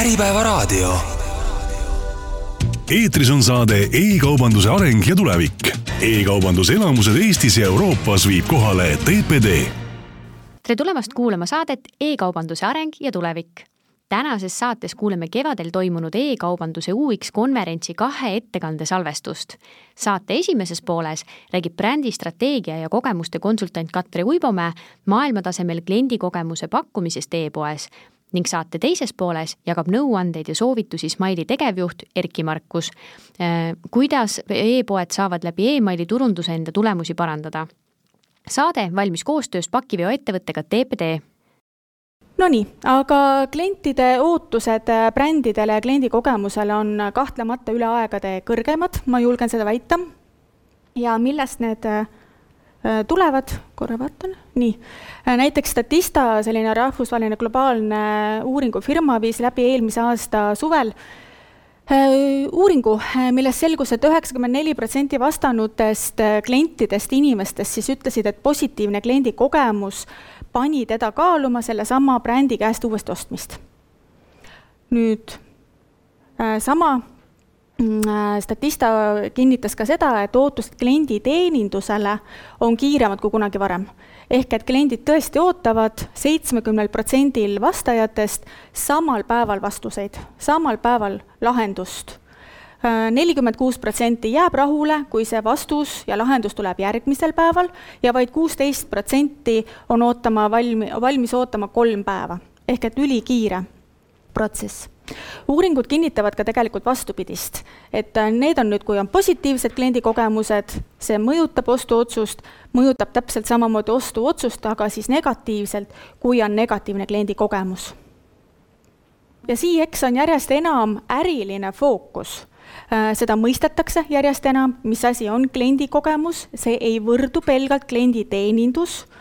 Äripäevaraadio. eetris on saade E-kaubanduse areng ja tulevik e. e-kaubanduse elamused Eestis ja Euroopas viib kohale TPD. tere tulemast kuulama saadet E-kaubanduse areng ja tulevik tänases saates kuuleme kevadel toimunud e-kaubanduse UX konverentsi kahe ettekande salvestust. saate esimeses pooles räägib brändistrateegia ja kogemuste konsultant Katre Uibomäe maailmatasemel kliendikogemuse pakkumisest e-poes ning saate teises pooles jagab nõuandeid ja soovitusi Smile'i tegevjuht Erki Markus. Äh, kuidas e-poed saavad läbi emaili turunduse enda tulemusi parandada? saade valmis koostöös pakiveoettevõttega TPD Nonii, aga klientide ootused brändidele ja kliendikogemusele on kahtlemata üle aegade kõrgemad, ma julgen seda väita. ja millest need tulevad, korra vaatan, nii. näiteks Statista, selline rahvusvaheline globaalne uuringufirma viis läbi eelmise aasta suvel äh, uuringu, millest selgus et, et üheksakümmend neli protsenti vastanutest klientidest, inimestest siis ütlesid, et positiivne kliendikogemus pani teda kaaluma sellesama brändi käest uuesti ostmist. nüüd äh, sama äh, Statista kinnitas ka seda, et ootused klienditeenindusele on kiiremad kui kunagi varem. ehk et kliendid tõesti ootavad seitsmekümnel protsendil vastajatest samal päeval vastuseid, samal päeval lahendust. Nelikümmend kuus protsenti jääb rahule, kui see vastus ja lahendus tuleb järgmisel päeval ja vaid kuusteist protsenti on ootama valmi, valmis ootama kolm päeva. Ehk et ülikiire protsess uuringud kinnitavad ka tegelikult vastupidist, et need on nüüd, kui on positiivsed kliendikogemused, see mõjutab ostuotsust, mõjutab täpselt samamoodi ostuotsust, aga siis negatiivselt, kui on negatiivne kliendikogemus. ja CX on järjest enam äriline fookus Äh, seda mõistetakse järjest enam, mis asi on kliendikogemus, see ei võrdu pelgalt klienditeenindus, äh,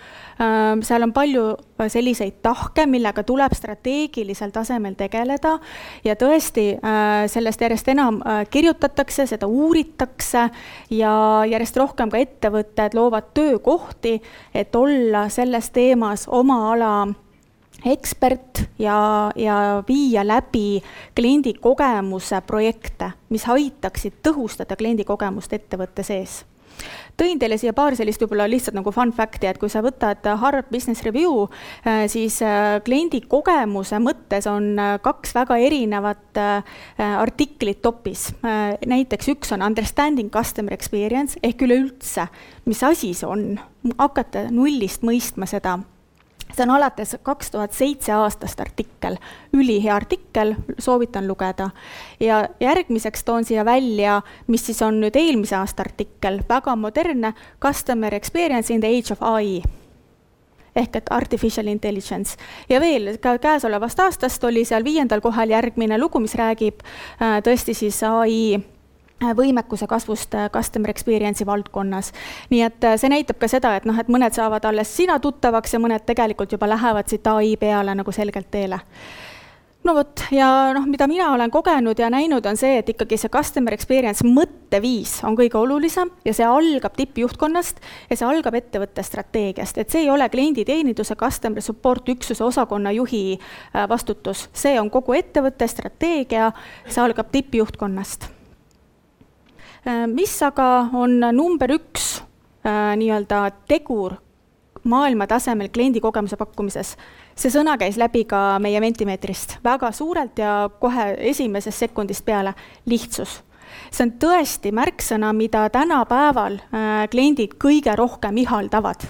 seal on palju äh, selliseid tahke, millega tuleb strateegilisel tasemel tegeleda. Ja tõesti, sellest järjest enam kirjutatakse, seda uuritakse ja järjest rohkem ka ettevõtted loovad töökohti, et olla selles teemas oma ala ekspert ja, ja viia läbi kliendikogemuse projekte, mis aitaksid tõhustada kliendikogemust ettevõtte sees tõin teile siia paar sellist võib-olla lihtsalt nagu fun fact'i, et kui sa võtad Harvard Business Review, äh, siis äh, kliendi kogemuse mõttes on äh, kaks väga erinevat artiklit topis. näiteks üks on Understanding Customer Experience ehk üleüldse, mis asi see on, hakata nullist mõistma seda see on alates kaks tuhat seitse aastast artikkel, ülihea artikkel, soovitan lugeda. ja järgmiseks toon siia välja, mis siis on nüüd eelmise aasta artikkel, väga modernne, Customer experience in the age of ai ehk et artificial intelligence. ja veel, ka käesolevast aastast oli seal viiendal kohal järgmine lugu, mis räägib äh, tõesti siis ai võimekuse kasvust äh, customer experience'i valdkonnas. nii et äh, see näitab ka seda, et noh, et mõned saavad alles sina tuttavaks ja mõned tegelikult juba lähevad siit ai peale nagu selgelt teele. No vot, ja noh, mida mina olen kogenud ja näinud, on see, et ikkagi see customer experience mõtteviis on kõige olulisem ja see algab tippjuhtkonnast ja see algab ettevõtte strateegiast, et see ei ole klienditeeninduse customer support üksuse osakonna juhi vastutus, see on kogu ettevõtte strateegia, see algab tippjuhtkonnast. Äh, mis aga on number üks äh, nii-öelda tegur maailma tasemel kliendikogemuse pakkumises. see sõna käis läbi ka meie Mentimeetrist väga suurelt ja kohe esimesest sekundist peale, lihtsus. see on tõesti märksõna, mida tänapäeval äh, kliendid kõige rohkem ihaldavad.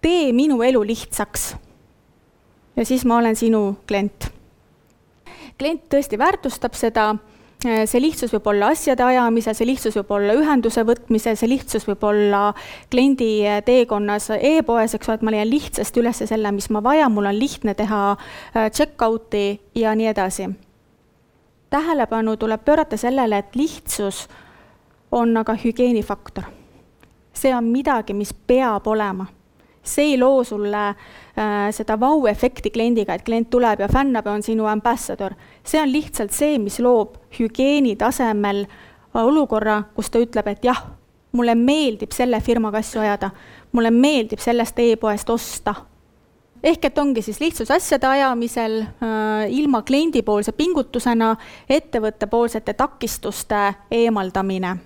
tee minu elu lihtsaks. ja siis ma olen sinu klient. klient tõesti väärtustab seda Äh, see lihtsus võib olla asjade ajamisel, see lihtsus võib olla ühenduse võtmisel, see lihtsus võib olla kliendi äh, teekonnas e-poes, eks ole, et ma leian lihtsasti üles selle, mis ma vajan, mul on lihtne teha äh, check-out'i ja nii edasi. tähelepanu tuleb pöörata sellele, et lihtsus on aga hügieenifaktor. see on midagi, mis peab olema see ei loo sulle äh, seda vau-efekti kliendiga, et klient tuleb ja fännab ja on sinu ambassador. see on lihtsalt see, mis loob hügieeni tasemel olukorra, kus ta ütleb, et jah, mulle meeldib selle firmaga asju ajada, mulle meeldib sellest e-poest osta. ehk et ongi siis lihtsus asjade ajamisel äh, ilma kliendipoolse pingutusena ettevõttepoolsete takistuste eemaldamine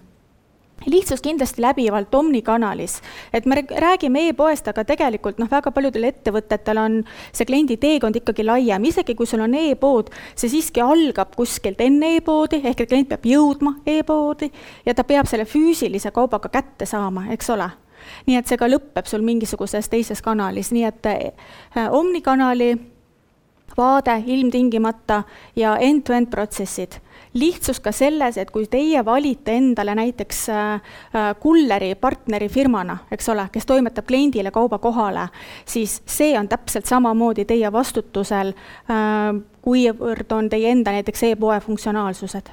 lihtsus kindlasti läbivalt Omni-kanalis, et me räägime e-poest, aga tegelikult noh, väga paljudel ettevõtetel on see kliendi teekond ikkagi laiem, isegi kui sul on e-pood, see siiski algab kuskilt enne e-poodi, ehk et klient peab jõudma e-poodi ja ta peab selle füüsilise kaubaga kätte saama, eks ole? Nii et see ka lõpeb sul mingisuguses teises kanalis, nii et äh, Omni-kanali vaade ilmtingimata ja end-to-end protsessid lihtsus ka selles, et kui teie valite endale näiteks äh, äh, kulleri partneri firmana, eks ole, kes toimetab kliendile kauba kohale, siis see on täpselt samamoodi teie vastutusel, äh, kuivõrd on teie enda näiteks e-poe funktsionaalsused.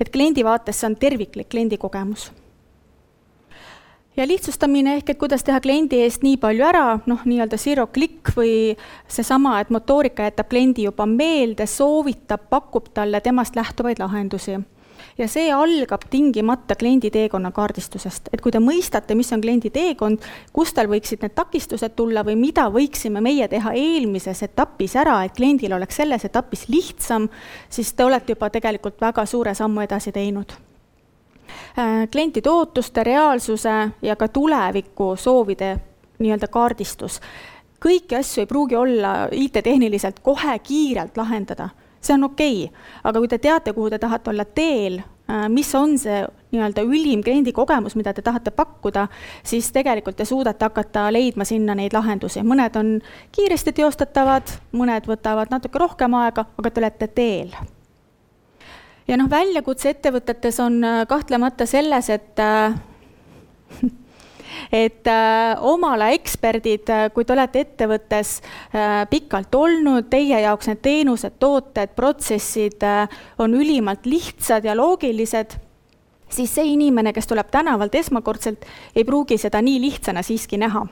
et kliendi vaates see on terviklik kliendikogemus ja lihtsustamine ehk et kuidas teha kliendi eest nii palju ära, noh, nii-öelda zero click või seesama, et motoorika jätab kliendi juba meelde, soovitab, pakub talle temast lähtuvaid lahendusi. ja see algab tingimata kliendi teekonna kaardistusest, et kui te mõistate, mis on kliendi teekond, kust tal võiksid need takistused tulla või mida võiksime meie teha eelmises etapis ära, et kliendil oleks selles etapis lihtsam, siis te olete juba tegelikult väga suure sammu edasi teinud klientide ootuste, reaalsuse ja ka tuleviku soovide nii-öelda kaardistus. kõiki asju ei pruugi olla IT-tehniliselt kohe kiirelt lahendada, see on okei okay., aga kui te teate, kuhu te tahate olla teel, äh, mis on see nii-öelda ülim kliendikogemus, mida te tahate pakkuda, siis tegelikult te suudate hakata leidma sinna neid lahendusi, mõned on kiiresti teostatavad, mõned võtavad natuke rohkem aega, aga te olete teel ja noh, väljakutse ettevõtetes on äh, kahtlemata selles, et äh, et äh, oma ala eksperdid, kui te olete ettevõttes pikalt olnud, teie jaoks need teenused, tooted, protsessid on ülimalt lihtsad ja loogilised siis see inimene, kes tuleb tänavalt esmakordselt, ei pruugi seda nii lihtsana siiski näha.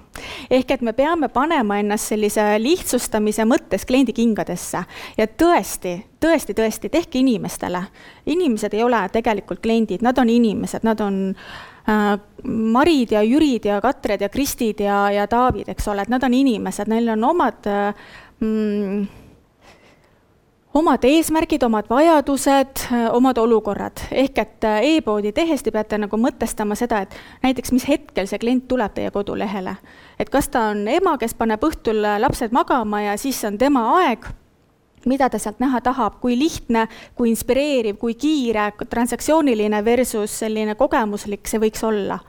ehk et me peame panema ennast sellise lihtsustamise mõttes kliendi kingadesse ja tõesti, tõesti, tõesti, tehke inimestele. inimesed ei ole tegelikult kliendid, nad on inimesed, nad on äh, Marid ja Jürid ja Katred ja Kristid ja, ja Taavid, eks ole, et nad on inimesed, neil on omad äh, mm, omad eesmärgid, omad vajadused, omad olukorrad, ehk et äh, e-poodi tehes te peate nagu mõtestama seda, et näiteks mis hetkel see klient tuleb teie kodulehele. et kas ta on ema, kes paneb õhtul äh, lapsed magama ja siis on tema aeg, mida ta sealt näha tahab, kui lihtne, kui inspireeriv, kui kiire, transaktsiooniline versus selline kogemuslik see võiks olla.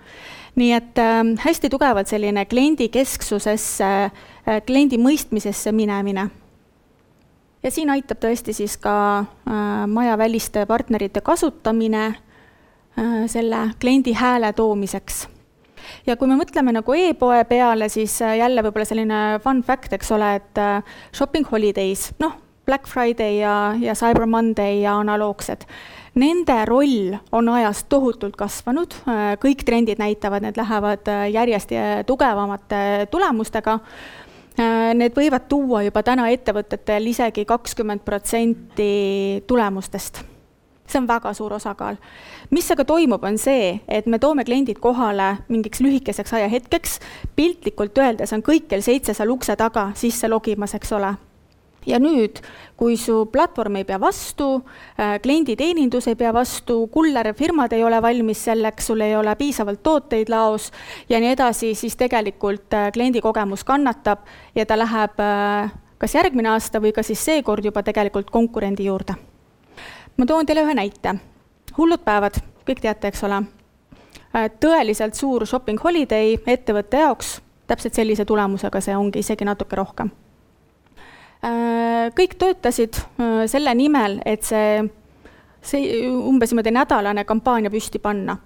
nii et äh, hästi tugevalt selline kliendikesksusesse äh,, kliendi mõistmisesse minemine ja siin aitab tõesti siis ka äh, majaväliste partnerite kasutamine äh, selle kliendi hääle toomiseks. ja kui me mõtleme nagu e-poe peale, siis äh, jälle võib-olla selline fun fact, eks ole, et shopping holidays, noh, Black Friday ja, ja Cyber Monday ja analoogsed, nende roll on ajas tohutult kasvanud, kõik trendid näitavad, need lähevad järjest tugevamate tulemustega need võivad tuua juba täna ettevõtetel isegi kakskümmend protsenti tulemustest. see on väga suur osakaal. mis aga toimub, on see, et me toome kliendid kohale mingiks lühikeseks ajahetkeks, piltlikult öeldes on kõik kell seitse seal ukse taga sisse logimas, eks ole ja nüüd, kui su platvorm ei pea vastu, äh, klienditeenindus ei pea vastu, kullerfirmad ei ole valmis selleks, sul ei ole piisavalt tooteid laos ja nii edasi, siis tegelikult äh, kliendi kogemus kannatab ja ta läheb äh, kas järgmine aasta või ka siis seekord juba tegelikult konkurendi juurde. ma toon teile ühe näite. hullud päevad, kõik teate, eks ole. tõeliselt suur shopping holiday ettevõtte jaoks, täpselt sellise tulemusega see ongi, isegi natuke rohkem kõik töötasid äh, selle nimel, et see, see umbes niimoodi nädalane kampaania püsti panna.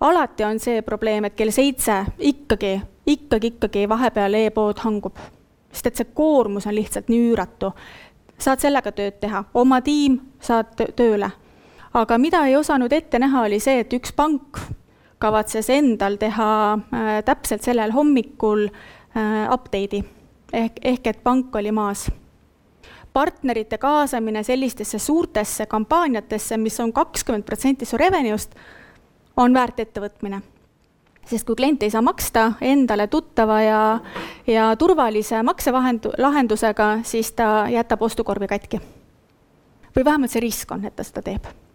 alati on see probleem, et kell seitse ikkagi, ikkagi, ikkagi vahepeal e-pood hangub, sest et see koormus on lihtsalt nii üüratu. saad sellega tööd teha, oma tiim saad tööle. aga mida ei osanud ette näha, oli see, et üks pank kavatses endal teha äh, täpselt sellel hommikul äh, update'i ehk, ehk et pank oli maas. partnerite kaasamine sellistesse suurtesse kampaaniatesse, mis on kakskümmend protsenti su revenue'st, on väärt ettevõtmine. sest kui klient ei saa maksta endale tuttava ja, ja turvalise maksevahendu-, lahendusega, siis ta jätab ostukorvi katki. või vähemalt see risk on, et ta seda teeb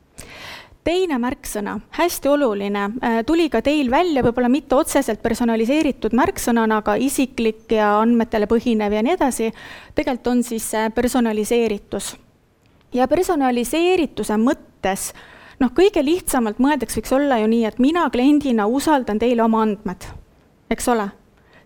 teine märksõna, hästi oluline, äh, tuli ka teil välja, võib-olla mitte otseselt personaliseeritud märksõnana, aga isiklik ja andmetele põhinev ja nii edasi, tegelikult on siis personaliseeritus. ja personaliseerituse mõttes noh, kõige lihtsamalt mõeldaks võiks olla ju nii, et mina kliendina usaldan teile oma andmed, eks ole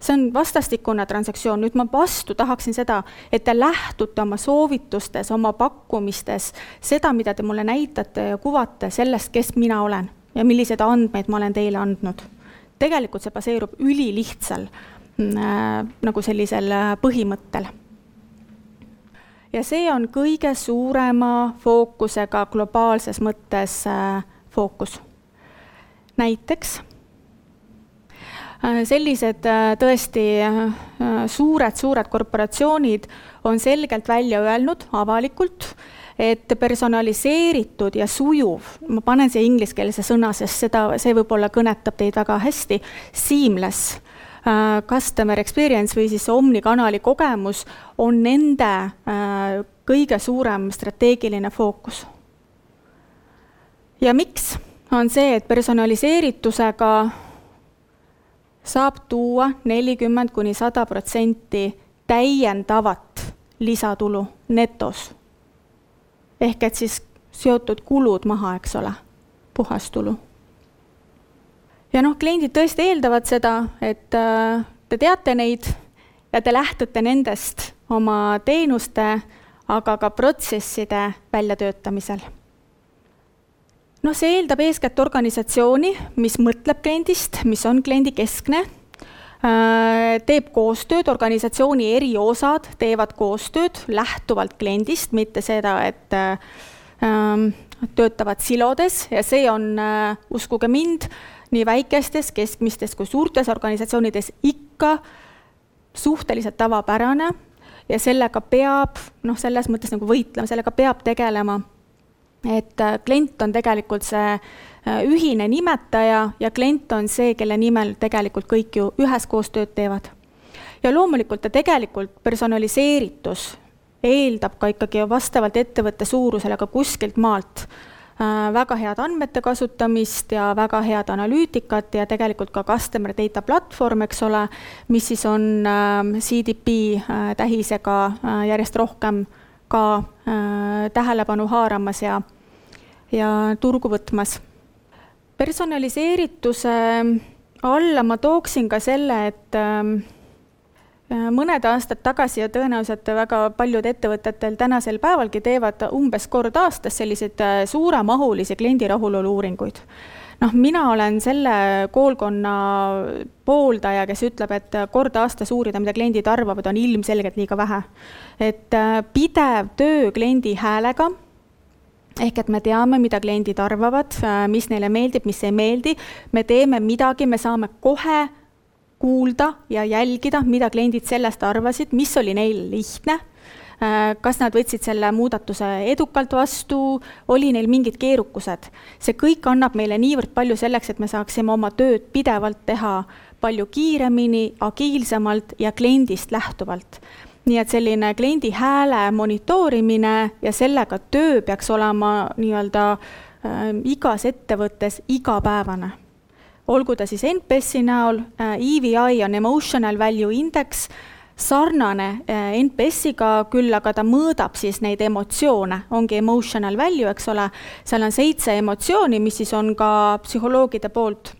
see on vastastikune transaktsioon, nüüd ma vastu tahaksin seda, et te lähtute oma soovitustes, oma pakkumistes, seda, mida te mulle näitate ja kuvate sellest, kes mina olen ja milliseid andmeid ma olen teile andnud. tegelikult see baseerub ülilihtsal äh, nagu sellisel äh, põhimõttel. ja see on kõige suurema fookusega globaalses mõttes äh, fookus. näiteks sellised äh, tõesti suured-suured äh, korporatsioonid on selgelt välja öelnud avalikult, et personaliseeritud ja sujuv, ma panen siia ingliskeelse sõna, sest seda, see võib-olla kõnetab teid väga hästi, seamless customer experience või siis omnikanali kogemus on nende kõige suurem strateegiline fookus. ja miks? on see, et personaliseeritusega saab tuua nelikümmend kuni sada protsenti täiendavat lisatulu netos. ehk et siis seotud kulud maha, eks ole, puhastulu. ja noh, kliendid tõesti eeldavad seda, et äh, te teate neid ja te lähtute nendest oma teenuste, aga ka protsesside väljatöötamisel noh, see eeldab eeskätt organisatsiooni, mis mõtleb kliendist, mis on kliendikeskne, äh, teeb koostööd, organisatsiooni eri osad teevad koostööd lähtuvalt kliendist, mitte seda, et äh, ähm, töötavad silodes. Ja see on, äh, uskuge mind, nii väikestes, keskmistes kui suurtes organisatsioonides ikka suhteliselt tavapärane. Ja sellega peab noh, selles mõttes nagu võitlema, sellega peab tegelema et äh, klient on tegelikult see äh, ühine nimetaja ja klient on see, kelle nimel tegelikult kõik ju üheskoos tööd teevad. ja loomulikult ta tegelikult personaliseeritus eeldab ka ikkagi vastavalt ettevõtte suurusele ka kuskilt maalt äh, väga head andmete kasutamist ja väga head analüütikat ja tegelikult ka customer data platvorm, eks ole, mis siis on CDP tähisega järjest rohkem ka tähelepanu haaramas ja ja turgu võtmas. personaliseerituse alla ma tooksin ka selle, et ähm, äh, mõned aastad tagasi ja tõenäoliselt väga paljud ettevõtetel tänasel päevalgi teevad umbes kord aastas selliseid äh, suuremahulisi kliendi rahulolu uuringuid noh, mina olen selle koolkonna pooldaja, kes ütleb, et kord aastas uurida, mida kliendid arvavad, on ilmselgelt liiga vähe. et äh, pidev töö kliendi häälega ehk et me teame, mida kliendid arvavad, äh, mis neile meeldib, mis ei meeldi, me teeme midagi, me saame kohe kuulda ja jälgida, mida kliendid sellest arvasid, mis oli neil lihtne, äh, kas nad võtsid selle muudatuse edukalt vastu, oli neil mingid keerukused. see kõik annab meile niivõrd palju selleks, et me saaksime oma tööd pidevalt teha palju kiiremini, agiilsemalt ja kliendist lähtuvalt nii et selline kliendi hääle monitoorimine ja sellega töö peaks olema nii-öelda äh, igas ettevõttes igapäevane. olgu ta siis NPS-i näol äh,, EVI on Emotional Value Index, sarnane äh, NPS-iga, küll aga ta mõõdab siis neid emotsioone, ongi emotional value, eks ole, seal on seitse emotsiooni, mis siis on ka psühholoogide poolt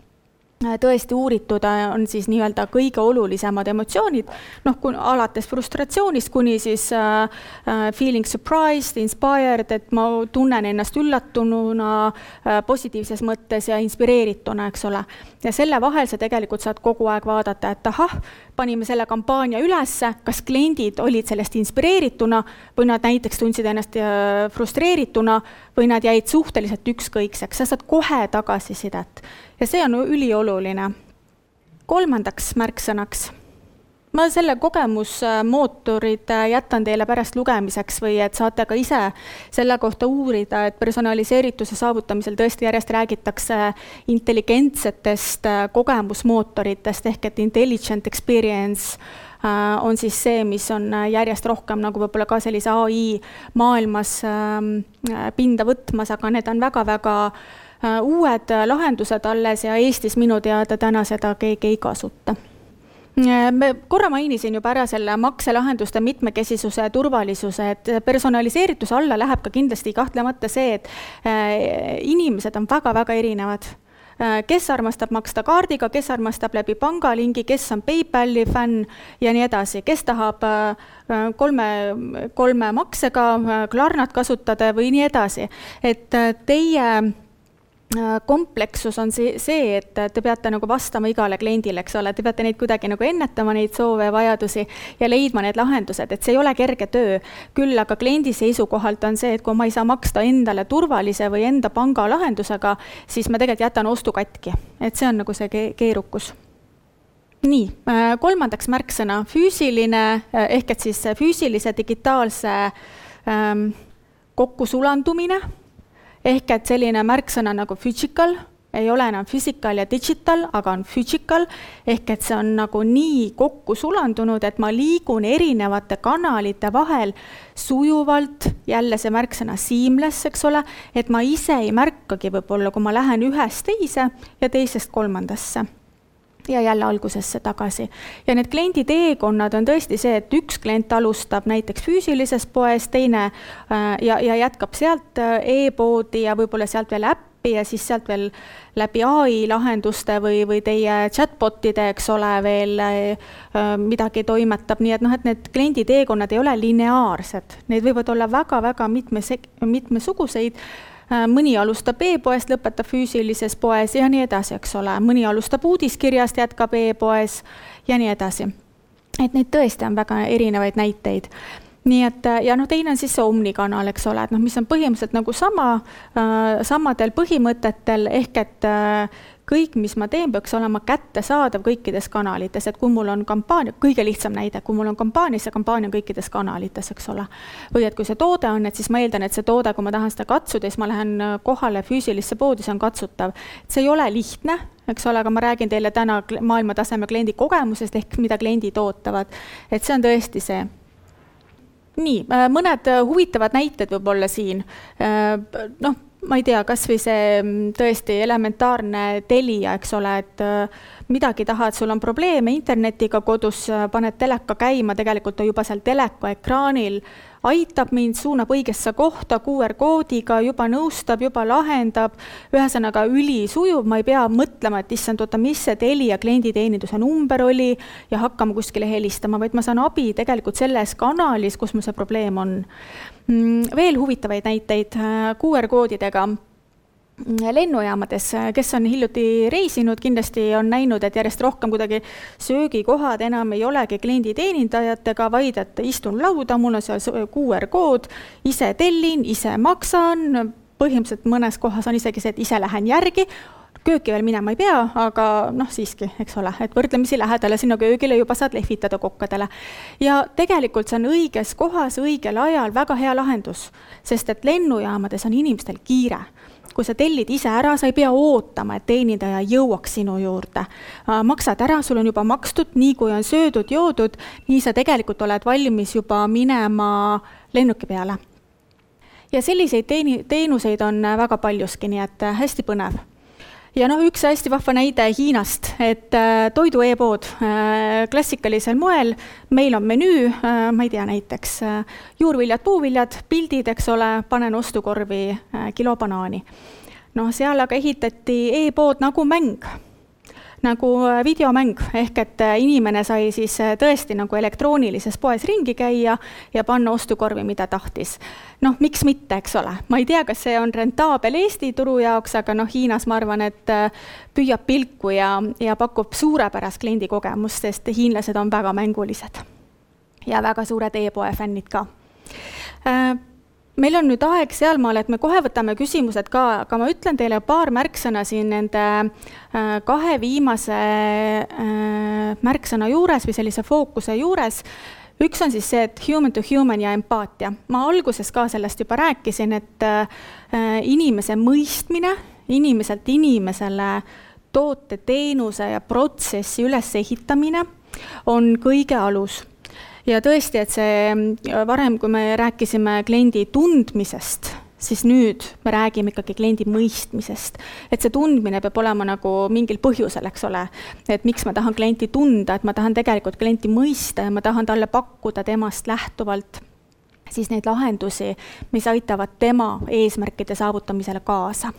tõesti uuritud äh, on siis nii-öelda kõige olulisemad emotsioonid, noh, alates frustratsioonist kuni siis äh, äh, feeling surprised, inspired, et ma tunnen ennast üllatununa äh, positiivses mõttes ja inspireerituna, eks ole. ja selle vahel sa tegelikult saad kogu aeg vaadata, et ahah, panime selle kampaania ülesse, kas kliendid olid sellest inspireerituna või nad näiteks tundsid ennast äh, frustreerituna või nad jäid suhteliselt ükskõikseks, sa saad kohe tagasisidet ja see on ülioluline. kolmandaks märksõnaks, ma selle kogemusmootorid jätan teile pärast lugemiseks või et saate ka ise selle kohta uurida, et personaliseerituse saavutamisel tõesti järjest räägitakse intelligentsetest kogemusmootoritest ehk et intelligent experience äh, on siis see, mis on järjest rohkem nagu võib-olla ka sellise ai maailmas ähm, pinda võtmas, aga need on väga-väga äh, uued lahendused alles ja Eestis minu teada täna seda keegi ei kasuta. Me korra mainisin juba ära selle makselahenduste mitmekesisuse ja turvalisuse, et personaliseerituse alla läheb ka kindlasti kahtlemata see, et äh, inimesed on väga-väga erinevad. Äh, kes armastab maksta kaardiga, kes armastab läbi pangalingi, kes on PayPali fänn ja nii edasi, kes tahab äh, kolme, kolme maksega Klarnat kasutada või nii edasi. et teie Äh, komplekssus on see, see, et te peate nagu vastama igale kliendile, eks ole, te peate neid kuidagi nagu ennetama, neid soove ja vajadusi ja leidma need lahendused, et see ei ole kerge töö. küll aga kliendi seisukohalt on see, et kui ma ei saa maksta endale turvalise või enda panga lahendusega, siis ma tegelikult jätan ostu katki, et see on nagu see keerukus. Nii, äh, kolmandaks märksõna, füüsiline äh, ehk et siis füüsilise digitaalse ähm, kokkusulandumine ehk et selline märksõna nagu physical ei ole enam physical ja digital, aga on physical, ehk et see on nagu nii kokku sulandunud, et ma liigun erinevate kanalite vahel sujuvalt, jälle see märksõna seamless, eks ole, et ma ise ei märkagi võib-olla, kui ma lähen ühest teise ja teisest kolmandasse ja jälle algusesse tagasi. ja need kliendi teekonnad on tõesti see, et üks klient alustab näiteks füüsilises poes, teine äh, ja, ja jätkab sealt äh, e-poodi ja võib-olla sealt veel äppi ja siis sealt veel läbi ai lahenduste või, või teie chatbot'ide, eks ole, veel äh, midagi toimetab, nii et noh, et need kliendi teekonnad ei ole lineaarsed, neid võivad olla väga-väga mitme, mitmesuguseid mõni alustab e-poest, lõpetab füüsilises poes ja nii edasi, eks ole, mõni alustab uudiskirjast, jätkab e-poes ja nii edasi. et neid tõesti on väga erinevaid näiteid. Nii et ja noh, teine on siis see omnikanal, eks ole, et noh, mis on põhimõtteliselt nagu sama äh,, samadel põhimõtetel ehk et äh, kõik, mis ma teen, peaks olema kättesaadav kõikides kanalites, et kui mul on kampaania, kõige lihtsam näide, kui mul on kampaania, see kampaania on kõikides kanalites, eks ole. või et kui see toode on, et siis ma eeldan, et see toode, kui ma tahan seda katsuda, siis ma lähen äh, kohale füüsilisse poodi, see on katsutav. see ei ole lihtne, eks ole, aga ma räägin teile täna maailmataseme kliendi kogemusest ehk mida kliendid ootavad. et see on tõesti see nii, äh, mõned äh, huvitavad näited võib-olla siin. noh, ma ei tea, kas või see mm, tõesti elementaarne Telia, eks ole, et äh, midagi tahad, sul on probleeme internetiga kodus, äh, paned teleka käima, tegelikult on juba seal teleka ekraanil, aitab mind, suunab õigesse kohta QR-koodiga, juba nõustab, juba lahendab, ühesõnaga ülisujuv, ma ei pea mõtlema, et issand, oota, mis see Telia klienditeeninduse number oli ja hakkama kuskile helistama, vaid ma saan abi tegelikult selles kanalis, kus mul see probleem on veel huvitavaid näiteid äh, QR-koodidega mm, lennujaamades, äh, kes on hiljuti reisinud, kindlasti on näinud, et järjest rohkem kuidagi söögikohad enam ei olegi klienditeenindajatega, vaid et istun lauda, mul on seal QR-kood, ise tellin, ise maksan, põhimõtteliselt mõnes kohas on isegi see, et ise lähen järgi, kööki veel minema ei pea, aga noh, siiski, eks ole, et võrdlemisi lähedale sinna köögile juba saad lehvitada kokkadele. ja tegelikult see on õiges kohas õigel ajal väga hea lahendus, sest et lennujaamades on inimestel kiire kui sa tellid ise ära, sa ei pea ootama, et teenindaja jõuaks sinu juurde. maksad ära, sul on juba makstud, nii kui on söödud-joodud, nii sa tegelikult oled valmis juba minema lennuki peale. ja selliseid teeni-, teenuseid on väga paljuski, nii et hästi põnev ja noh, üks hästi vahva näide Hiinast, et äh, toidu e-pood äh, klassikalisel moel, meil on menüü äh,, ma ei tea, näiteks juurviljad, puuviljad, pildid, eks ole, panen ostukorvi kilo banaani. noh, seal aga ehitati e-pood nagu mäng nagu äh, videomäng, ehk et äh, inimene sai siis äh, tõesti nagu elektroonilises poes ringi käia ja panna ostukorvi, mida tahtis. noh, miks mitte, eks ole, ma ei tea, kas see on rentaabel Eesti turu jaoks, aga noh, Hiinas ma arvan, et püüab pilku ja, ja pakub suurepärast kliendikogemust, sest hiinlased on väga mängulised. ja väga suured e-poe fännid ka meil on nüüd aeg sealmaal, et me kohe võtame küsimused ka, aga ma ütlen teile paar märksõna siin nende äh, kahe viimase äh, märksõna juures või sellise fookuse juures. üks on siis see, et human to human ja empaatia. ma alguses ka sellest juba rääkisin, et äh, inimese mõistmine, inimeselt inimesele toote, teenuse ja protsessi ülesehitamine on kõige alus ja tõesti, et see varem, kui me rääkisime kliendi tundmisest, siis nüüd me räägime ikkagi kliendi mõistmisest. et see tundmine peab olema nagu mingil põhjusel, eks ole. et miks ma tahan klienti tunda, et ma tahan tegelikult klienti mõista ja ma tahan talle pakkuda temast lähtuvalt siis neid lahendusi, mis aitavad tema eesmärkide saavutamisele kaasa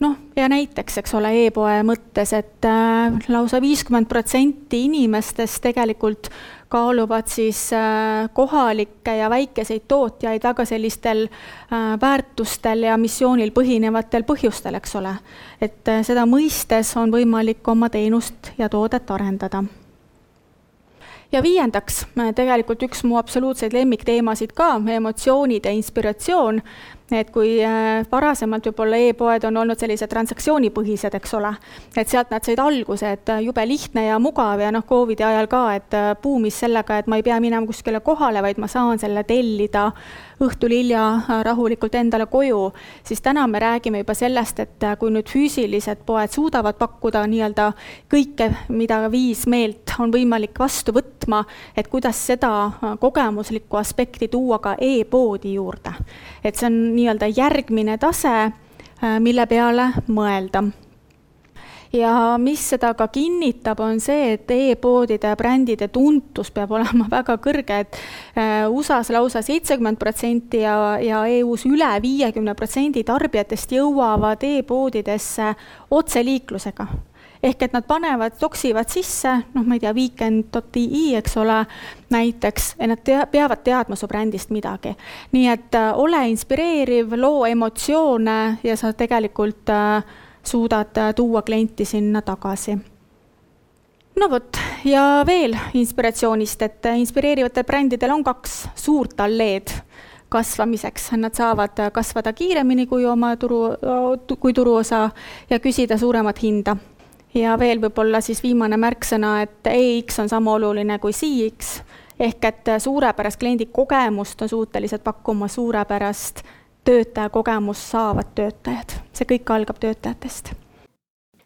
noh, ja näiteks, eks ole e, e-poe mõttes, et äh, lausa viiskümmend protsenti inimestest tegelikult kaaluvad siis äh, kohalikke ja väikeseid tootjaid väga sellistel äh, väärtustel ja missioonil põhinevatel põhjustel, eks ole. et äh, seda mõistes on võimalik oma teenust ja toodet arendada ja viiendaks, tegelikult üks mu absoluutseid lemmikteemasid ka, emotsioonid ja inspiratsioon et kui äh, varasemalt võib-olla e-poed on olnud sellised transaktsioonipõhised, eks ole, et sealt nad said alguse, et äh, jube lihtne ja mugav ja noh, Covidi ajal ka, et äh, buumis sellega, et ma ei pea minema kuskile kohale, vaid ma saan selle tellida õhtul hilja rahulikult endale koju, siis täna me räägime juba sellest, et kui nüüd füüsilised poed suudavad pakkuda nii-öelda kõike, mida viis meelt on võimalik vastu võtma, et kuidas seda kogemuslikku aspekti tuua ka e-poodi juurde. et see on nii-öelda järgmine tase, äh, mille peale mõelda. Ja mis seda ka kinnitab, on see, et e-poodide brändide tuntus peab olema väga kõrge, et äh, USA-s lausa seitsekümmend protsenti ja, ja EU-s üle viiekümne protsendi tarbijatest jõuavad e-poodidesse otseliiklusega ehk et nad panevad, toksivad sisse, noh, ma ei tea, weekend.ee, eks ole, näiteks, nad tea, peavad teadma su brändist midagi. nii et äh, ole inspireeriv, loo emotsioone ja sa tegelikult äh, suudad äh, tuua klienti sinna tagasi. No vot, ja veel inspiratsioonist, et äh, inspireerivatel brändidel on kaks suurt alleed kasvamiseks, nad saavad kasvada kiiremini kui oma turu, kui turuosa ja küsida suuremat hinda. Ja veel võib-olla siis viimane märksõna, et EX on sama oluline kui CX ehk et suurepärast kliendi kogemust on suutelised pakkuma suurepärast töötaja kogemust saavad töötajad. see kõik algab töötajatest.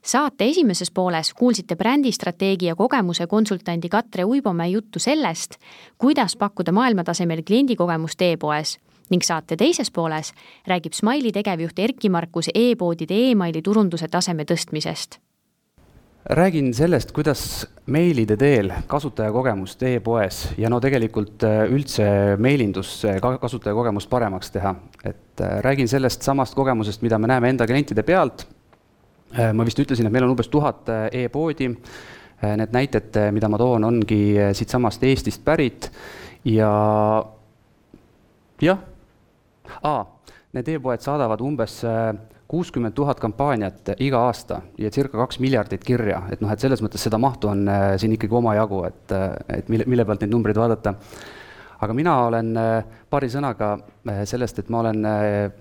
Saate esimeses pooles kuulsite brändistrateegia kogemuse konsultandi Katre Uibomäe juttu sellest, kuidas pakkuda maailmatasemel kliendikogemust e-poes. Ning saate teises pooles räägib Smile'i tegevjuht Erki Markus e-poodide emaili turunduse taseme tõstmisest räägin sellest, kuidas meilide teel kasutajakogemust e-poes ja no tegelikult äh, üldse meilindus kasutajakogemust paremaks teha. et äh, räägin sellest samast kogemusest, mida me näeme enda klientide pealt. Äh, ma vist ütlesin, et meil on umbes tuhat e-poodi. Need näited, mida ma toon, ongi siitsamast Eestist pärit ja jah, need e-poed saadavad umbes kuuskümmend tuhat kampaaniat iga aasta ja circa kaks miljardit kirja, et noh, et selles mõttes seda mahtu on äh, siin ikkagi omajagu, et, äh, et mille, mille pealt neid numbreid vaadata. aga mina olen äh, paari sõnaga sellest, et ma olen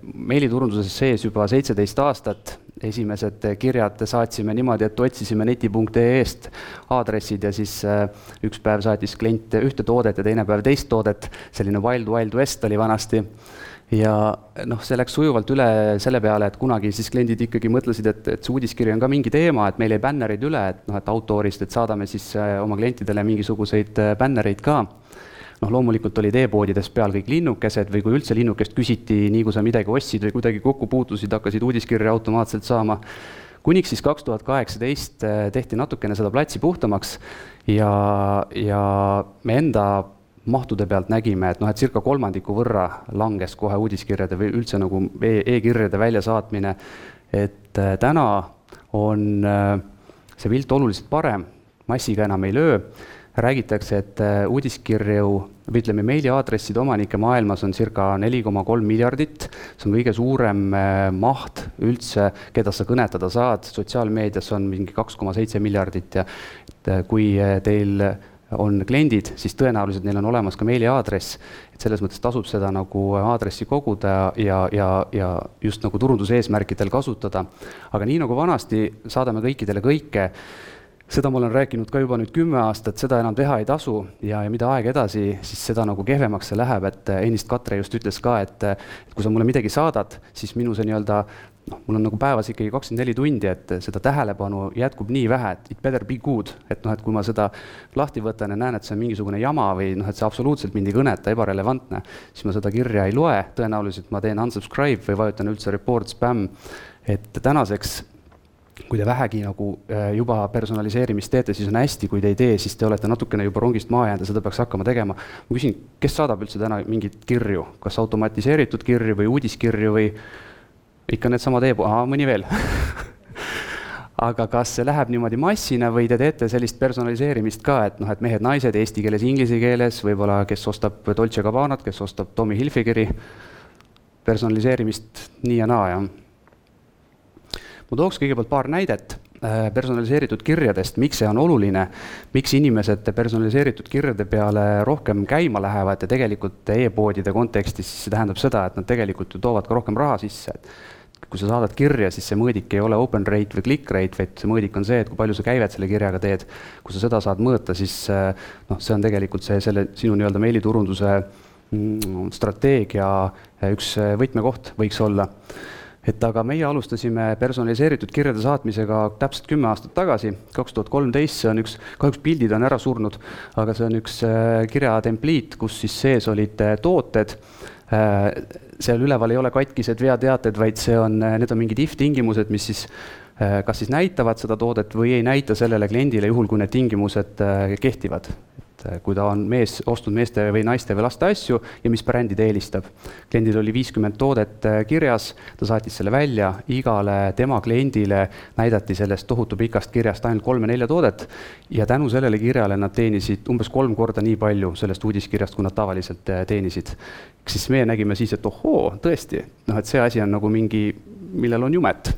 meiliturunduses sees juba seitseteist aastat, esimesed kirjad saatsime niimoodi, et otsisime neti.ee-st aadressid ja siis üks päev saatis klient ühte toodet ja teine päev teist toodet, selline wild, wild west oli vanasti ja noh, see läks sujuvalt üle selle peale, et kunagi siis kliendid ikkagi mõtlesid, et, et see uudiskiri on ka mingi teema, et meil jäi bännerid üle, et noh, et Outdoorist, et saadame siis äh, oma klientidele mingisuguseid äh, bännereid ka. noh, loomulikult olid e-poodides peal kõik linnukesed või kui üldse linnukest küsiti, nii kui sa midagi ostsid või kuidagi kokku puutusid, hakkasid uudiskirja automaatselt saama. kuniks siis kaks tuhat kaheksateist äh, tehti natukene seda platsi puhtamaks ja, ja me enda mahtude pealt nägime, et noh, et circa kolmandiku võrra langes kohe uudiskirjade või üldse nagu e e-kirjade väljasaatmine. et äh, täna on äh, see pilt oluliselt parem, massiga enam ei löö. räägitakse, et äh, uudiskirju või ütleme, meiliaadresside omanikke maailmas on circa neli koma kolm miljardit. see on kõige suurem maht üldse, keda sa kõnetada saad, sotsiaalmeedias on mingi kaks koma seitse miljardit ja et kui teil on kliendid, siis tõenäoliselt neil on olemas ka meiliaadress, et selles mõttes tasub seda nagu aadressi koguda ja, ja, ja just nagu turunduse eesmärkidel kasutada. aga nii nagu vanasti saadame kõikidele kõike, seda ma olen rääkinud ka juba nüüd kümme aastat, seda enam teha ei tasu. Ja, ja mida aeg edasi, siis seda nagu kehvemaks see läheb, et ennist Katre just ütles ka, et kui sa mulle midagi saadad, siis minu see nii-öelda noh, mul on nagu päevas ikkagi kakskümmend neli tundi, et seda tähelepanu jätkub nii vähe, et it better be good, et noh, et kui ma seda lahti võtan ja näen, et see on mingisugune jama või noh, et see absoluutselt mind ei kõneta, ebarelevantne, siis ma seda kirja ei loe, tõenäoliselt ma teen unsubscribe või vajutan üldse report spam, et tänaseks kui te vähegi nagu äh, juba personaliseerimist teete, siis on hästi, kui te ei tee, siis te olete natukene juba rongist maha jäänud ja seda peaks hakkama tegema. ma küsin, kes saadab üldse täna mingeid kirju, kas automatiseeritud kirju või uudiskirju või ikka needsamad e-, mõni veel. Aga kas see läheb niimoodi massina või te teete sellist personaliseerimist ka, et noh, et mehed-naised eesti keeles, inglise keeles, võib-olla kes ostab Dolce Gabbanat, kes ostab Tommy Hilfigeri, personaliseerimist nii ja naa, jah. Ma tooks kõigepealt paar näidet äh, personaliseeritud kirjadest, miks see on oluline, miks inimesed personaliseeritud kirjade peale rohkem käima lähevad? Ja tegelikult e-poodide kontekstis see tähendab seda, et nad tegelikult ju toovad ka rohkem raha sisse, et kui sa saadad kirja, siis see mõõdik ei ole open rate või click rate, vaid see mõõdik on see, et kui palju sa käivet selle kirjaga teed. kui sa seda saad mõõta, siis äh, noh, see on tegelikult see, selle sinu nii-öelda meiliturunduse mm, strateegia äh, üks võtmekoht võiks olla. Et aga meie alustasime personaliseeritud kirjade saatmisega täpselt kümme aastat tagasi, kaks tuhat kolmteist, see on üks, kahjuks pildid on ära surnud, aga see on üks kirjatempliit, kus siis sees olid tooted, seal üleval ei ole katkised veateated, vaid see on, need on mingid if tingimused, mis siis kas siis näitavad seda toodet või ei näita sellele kliendile, juhul kui need tingimused kehtivad et äh, kui ta on mees, ostnud meeste või naiste või laste asju ja mis brändi ta eelistab. kliendil oli viiskümmend toodet äh, kirjas, ta saatis selle välja, igale tema kliendile näidati sellest tohutu pikast kirjast ainult kolme-nelja toodet ja tänu sellele kirjale nad teenisid umbes kolm korda nii palju sellest uudiskirjast, kui nad tavaliselt äh, teenisid. siis meie nägime siis, et ohoo, tõesti, noh, et see asi on nagu mingi, millel on jumet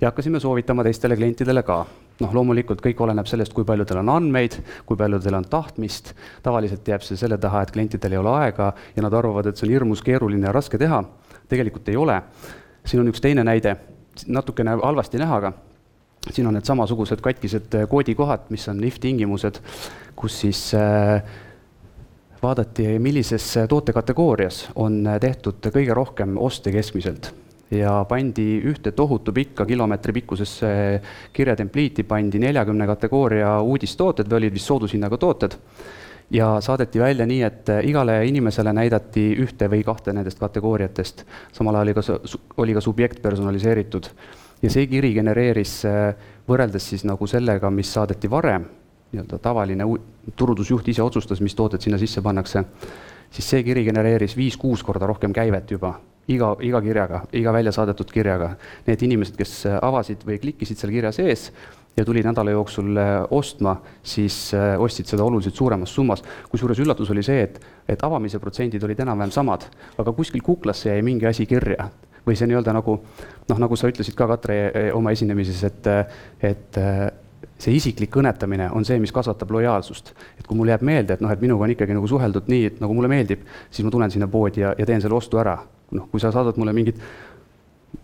ja hakkasime soovitama teistele klientidele ka noh, loomulikult kõik oleneb sellest, kui palju teil on andmeid, kui palju teil on tahtmist, tavaliselt jääb see selle taha, et klientidel ei ole aega ja nad arvavad, et see on hirmus keeruline ja raske teha, tegelikult ei ole. siin on üks teine näide, natukene halvasti näha, aga siin on need samasugused katkised äh, koodikohad, mis on if tingimused, kus siis äh, vaadati, millises tootekategoorias on äh, tehtud kõige rohkem oste keskmiselt ja pandi ühte tohutu pikka kilomeetri pikkusesse kirjatempliiti, pandi neljakümne kategooria uudistooted või olid vist soodushinnaga tooted. Ja saadeti välja nii, et igale inimesele näidati ühte või kahte nendest kategooriatest. samal ajal oli ka, oli ka subjekt personaliseeritud. Ja see kiri genereeris võrreldes siis nagu sellega, mis saadeti varem, nii-öelda tavaline turundusjuht ise otsustas, mis tooted sinna sisse pannakse, siis see kiri genereeris viis-kuus korda rohkem käivet juba iga, iga kirjaga, iga välja saadetud kirjaga. Need inimesed, kes äh, avasid või klikkisid seal kirja sees ja tulid nädala jooksul äh, ostma, siis äh, ostsid seda oluliselt suuremas summas. kusjuures üllatus oli see, et, et avamise protsendid olid enam-vähem samad, aga kuskil kuklasse jäi mingi asi kirja või see nii-öelda nagu noh, nagu sa ütlesid ka, Katre, oma esinemises, et, et see isiklik kõnetamine on see, mis kasvatab lojaalsust. et kui mul jääb meelde, et noh, et minuga on ikkagi nagu suheldud nii, et nagu mulle meeldib, siis ma tulen sinna poodi ja, ja teen selle ostu ära noh, kui sa saadad mulle mingit,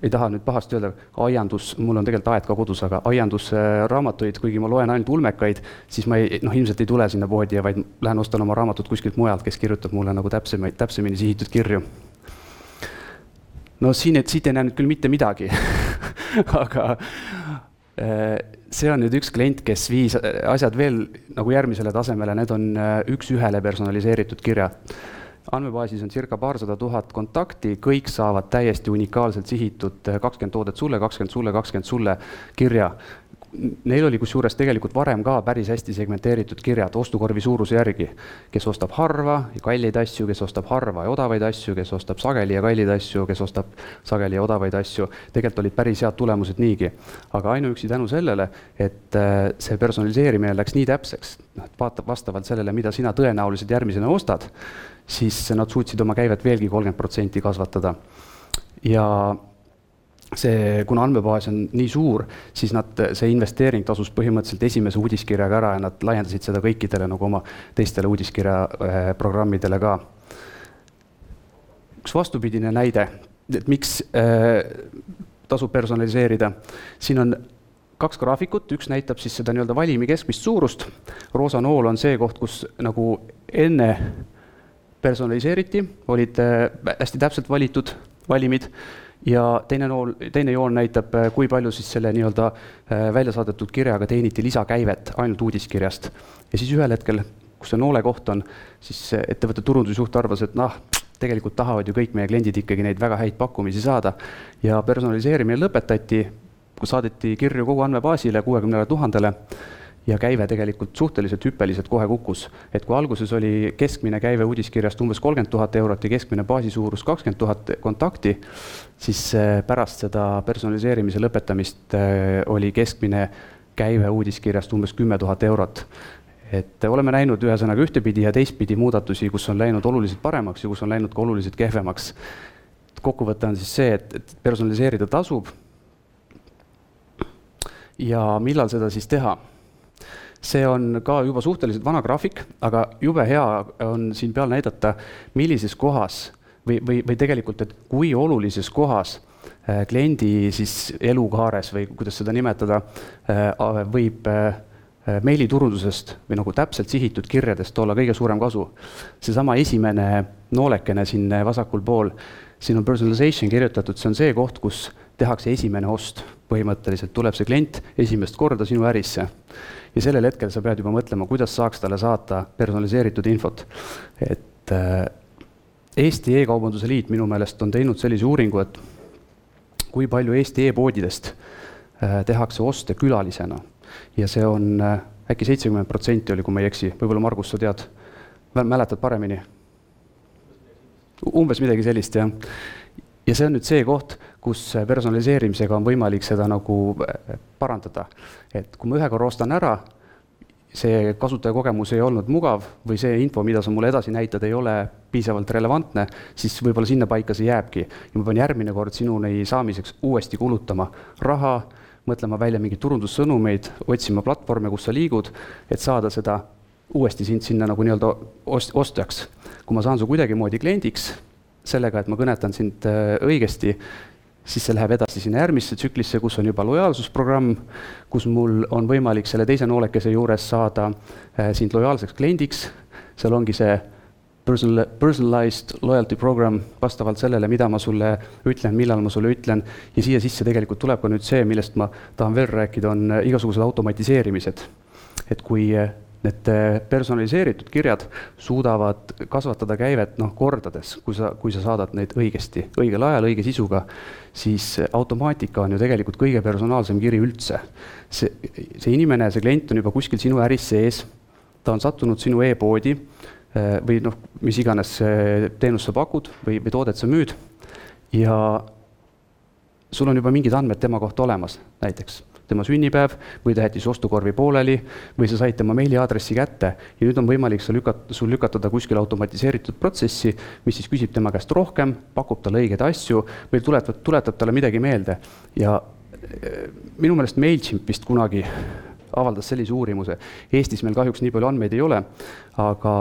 ei taha nüüd pahasti öelda, aiandus, mul on tegelikult aed ka kodus, aga aiandusraamatuid, kuigi ma loen ainult ulmekaid, siis ma ei, noh, ilmselt ei tule sinna poodi, vaid lähen ostan oma raamatut kuskilt mujalt, kes kirjutab mulle nagu täpsemaid, täpsemini sihitud kirju. no siin, et siit ei näe nüüd küll mitte midagi aga äh, see on nüüd üks klient, kes viis asjad veel nagu järgmisele tasemele, need on äh, üks-ühele personaliseeritud kirjad andmebaasis on circa paarsada tuhat kontakti, kõik saavad täiesti unikaalselt sihitud kakskümmend toodet sulle, kakskümmend sulle, kakskümmend sulle kirja. Neil oli kusjuures tegelikult varem ka päris hästi segmenteeritud kirjad ostukorvi suuruse järgi. kes ostab harva ja kalleid asju, kes ostab harva ja odavaid asju, kes ostab sageli ja kalleid asju, kes ostab sageli ja odavaid asju. tegelikult olid päris head tulemused niigi. aga ainuüksi tänu sellele, et äh, see personaliseerimine läks nii täpseks, noh, et vaatab vastavalt sellele, mida sina tõenäoliselt järgmisena ostad siis nad suutsid oma käivet veelgi kolmkümmend protsenti kasvatada. ja see, kuna andmebaas on nii suur, siis nad, see investeering tasus põhimõtteliselt esimese uudiskirjaga ära ja nad laiendasid seda kõikidele nagu oma teistele uudiskirja äh, programmidele ka. üks vastupidine näide, et miks äh, tasub personaliseerida, siin on kaks graafikut, üks näitab siis seda nii-öelda valimi keskmist suurust, roosa nool on see koht, kus nagu enne personaliseeriti, olid äh, hästi täpselt valitud valimid ja teine nool, teine joon näitab, äh, kui palju siis selle nii-öelda äh, välja saadetud kirjaga teeniti lisakäivet ainult uudiskirjast. ja siis ühel hetkel, kus see noole koht on, siis ettevõtte turundusjuht arvas, et noh, tegelikult tahavad ju kõik meie kliendid ikkagi neid väga häid pakkumisi saada. ja personaliseerimine lõpetati, saadeti kirju kogu andmebaasile kuuekümnele tuhandele ja käive tegelikult suhteliselt hüppeliselt kohe kukkus. et kui alguses oli keskmine käive uudiskirjast umbes kolmkümmend tuhat eurot ja keskmine baasi suurus kakskümmend tuhat kontakti, siis äh, pärast seda personaliseerimise lõpetamist äh, oli keskmine käive uudiskirjast umbes kümme tuhat eurot. et oleme näinud ühesõnaga ühtepidi ja teistpidi muudatusi, kus on läinud oluliselt paremaks ja kus on läinud ka oluliselt kehvemaks. kokkuvõte on siis see, et, et personaliseerida tasub. ja millal seda siis teha see on ka juba suhteliselt vana graafik, aga jube hea on siin peal näidata, millises kohas või, või, või tegelikult, et kui olulises kohas äh, kliendi siis elukaares või kuidas seda nimetada, äh, võib äh, meiliturundusest või nagu täpselt sihitud kirjadest olla kõige suurem kasu. seesama esimene noolekene siin vasakul pool, siin on personalization kirjutatud, see on see koht, kus tehakse esimene ost, põhimõtteliselt tuleb see klient esimest korda sinu ärisse ja sellel hetkel sa pead juba mõtlema, kuidas saaks talle saata personaliseeritud infot. et äh, Eesti E-kaubanduse Liit minu meelest on teinud sellise uuringu, et kui palju Eesti e-poodidest äh, tehakse oste külalisena ja see on äh, äkki seitsekümmend protsenti oli, kui ma ei eksi, võib-olla Margus, sa tead, mäletad paremini? umbes midagi sellist, jah. ja see on nüüd see koht, kus personaliseerimisega on võimalik seda nagu äh, parandada. et kui ma ühe korra ostan ära, see kasutajakogemus ei olnud mugav või see info, mida sa mulle edasi näitad, ei ole piisavalt relevantne, siis võib-olla sinnapaika see jääbki. ja ma pean järgmine kord sinuni saamiseks uuesti kulutama raha, mõtlema välja mingeid turundussõnumeid, otsima platvorme, kus sa liigud, et saada seda uuesti sind sinna nagu nii-öelda ost-, ostjaks. kui ma saan su kuidagimoodi kliendiks, sellega, et ma kõnetan sind äh, õigesti, siis see läheb edasi sinna järgmisse tsüklisse, kus on juba lojaalsusprogramm, kus mul on võimalik selle teise noolekese juures saada äh, sind lojaalseks kliendiks, seal ongi see personal, personalized loyalty program vastavalt sellele, mida ma sulle ütlen, millal ma sulle ütlen, ja siia sisse tegelikult tuleb ka nüüd see, millest ma tahan veel rääkida, on äh, igasugused automatiseerimised. et kui äh, need äh, personaliseeritud kirjad suudavad kasvatada käivet noh, kordades, kui sa, kui sa saadad neid õigesti, õigel ajal, õige sisuga, siis automaatika on ju tegelikult kõige personaalsem kiri üldse. see, see inimene, see klient on juba kuskil sinu äris sees, ta on sattunud sinu e-poodi äh, või noh, mis iganes teenust sa pakud või, või toodet sa müüd ja sul on juba mingid andmed tema kohta olemas, näiteks tema sünnipäev või ta jättis ostukorvi pooleli või sa said tema meiliaadressi kätte ja nüüd on võimalik sul lükata, sul lükata ta kuskile automatiseeritud protsessi, mis siis küsib tema käest rohkem, pakub talle õigeid asju või tuletab, tuletab talle midagi meelde. ja eh, minu meelest MailChimp vist kunagi avaldas sellise uurimuse. Eestis meil kahjuks nii palju andmeid ei ole, aga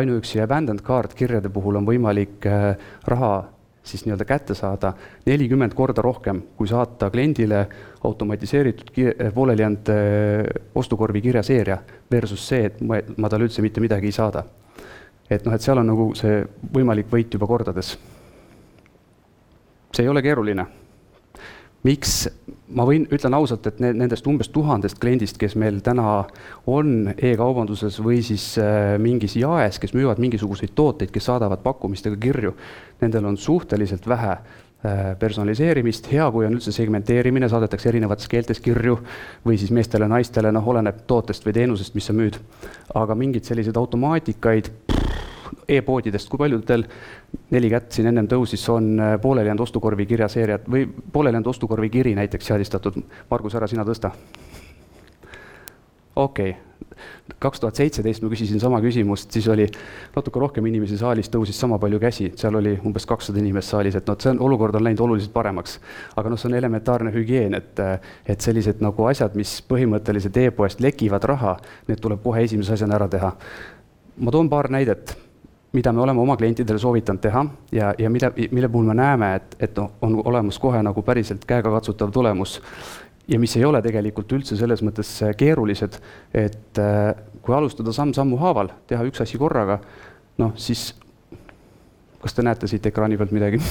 ainuüksi abandoned card kirjade puhul on võimalik eh, raha siis nii-öelda kätte saada nelikümmend korda rohkem, kui saata kliendile automatiseeritud pooleli jäänud äh, ostukorvi kirjaseeria versus see, et ma, ma talle üldse mitte midagi ei saada. et noh, et seal on nagu see võimalik võit juba kordades. see ei ole keeruline miks, ma võin, ütlen ausalt, et need, nendest umbes tuhandest kliendist, kes meil täna on e-kaubanduses või siis äh, mingis jaes, kes müüvad mingisuguseid tooteid, kes saadavad pakkumistega kirju, nendel on suhteliselt vähe äh, personaliseerimist, hea, kui on üldse segmenteerimine, saadetakse erinevates keeltes kirju või siis meestele-naistele, noh, oleneb tootest või teenusest, mis sa müüd. aga mingeid selliseid automaatikaid e-poodidest, kui paljudel, neli kätt siin ennem tõusis, on äh, pooleli jäänud ostukorvi kirjaseeriad või pooleli jäänud ostukorvi kiri näiteks seadistatud, Margus, ära sina tõsta. Okei okay kaks tuhat seitseteist ma küsisin sama küsimust, siis oli natuke rohkem inimesi saalis, tõusis sama palju käsi, seal oli umbes kakssada inimest saalis, et noh, see on, olukord on läinud oluliselt paremaks. aga noh, see on elementaarne hügieen, et, et sellised nagu asjad, mis põhimõtteliselt e-poest lekivad raha, need tuleb kohe esimese asjana ära teha. ma toon paar näidet mida me oleme oma klientidele soovitanud teha ja, ja mille, mille puhul me näeme, et, et noh, on olemas kohe nagu päriselt käegakatsutav tulemus ja mis ei ole tegelikult üldse selles mõttes äh, keerulised, et äh, kui alustada samm-sammu haaval, teha üks asi korraga, noh siis kas te näete siit ekraani pealt midagi?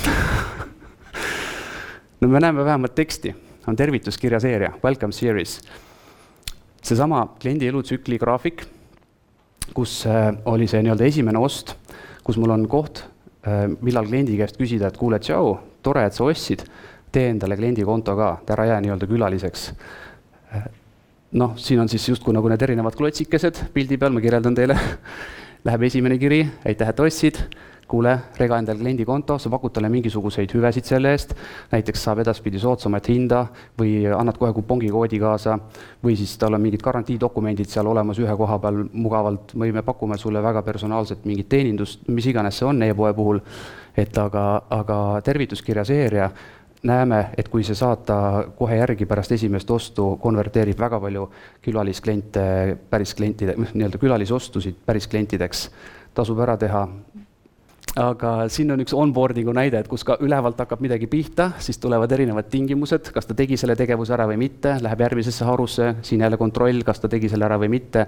No me näeme vähemalt teksti, on tervituskirja seeria, welcome series. seesama kliendi elutsükli graafik, kus äh, oli see nii-öelda esimene ost, kus mul on koht, millal kliendi käest küsida, et kuule, tšau, tore, et sa ostsid tee endale kliendikonto ka, et ära jää nii-öelda külaliseks. noh, siin on siis justkui nagu need erinevad klotsikesed pildi peal, ma kirjeldan teile. Läheb esimene kiri, aitäh, et ostsid kuule, rega endale kliendikonto, sa pakud talle mingisuguseid hüvesid selle eest, näiteks saab edaspidi soodsamat hinda või annad kohe kupongikoodi kaasa või siis tal on mingid garantiidokumendid seal olemas ühe koha peal mugavalt või me pakume sulle väga personaalset mingit teenindust, mis iganes see on e-poe puhul, et aga, aga tervituskirja seeria näeme, et kui see saata kohe järgi pärast esimest ostu, konverteerib väga palju külaliskliente päris klientide, nii-öelda külalisostusid päris klientideks, tasub ära teha. aga siin on üks onboarding'u näide, et kus ka ülevalt hakkab midagi pihta, siis tulevad erinevad tingimused, kas ta tegi selle tegevuse ära või mitte, läheb järgmisesse harusse, siin jälle kontroll, kas ta tegi selle ära või mitte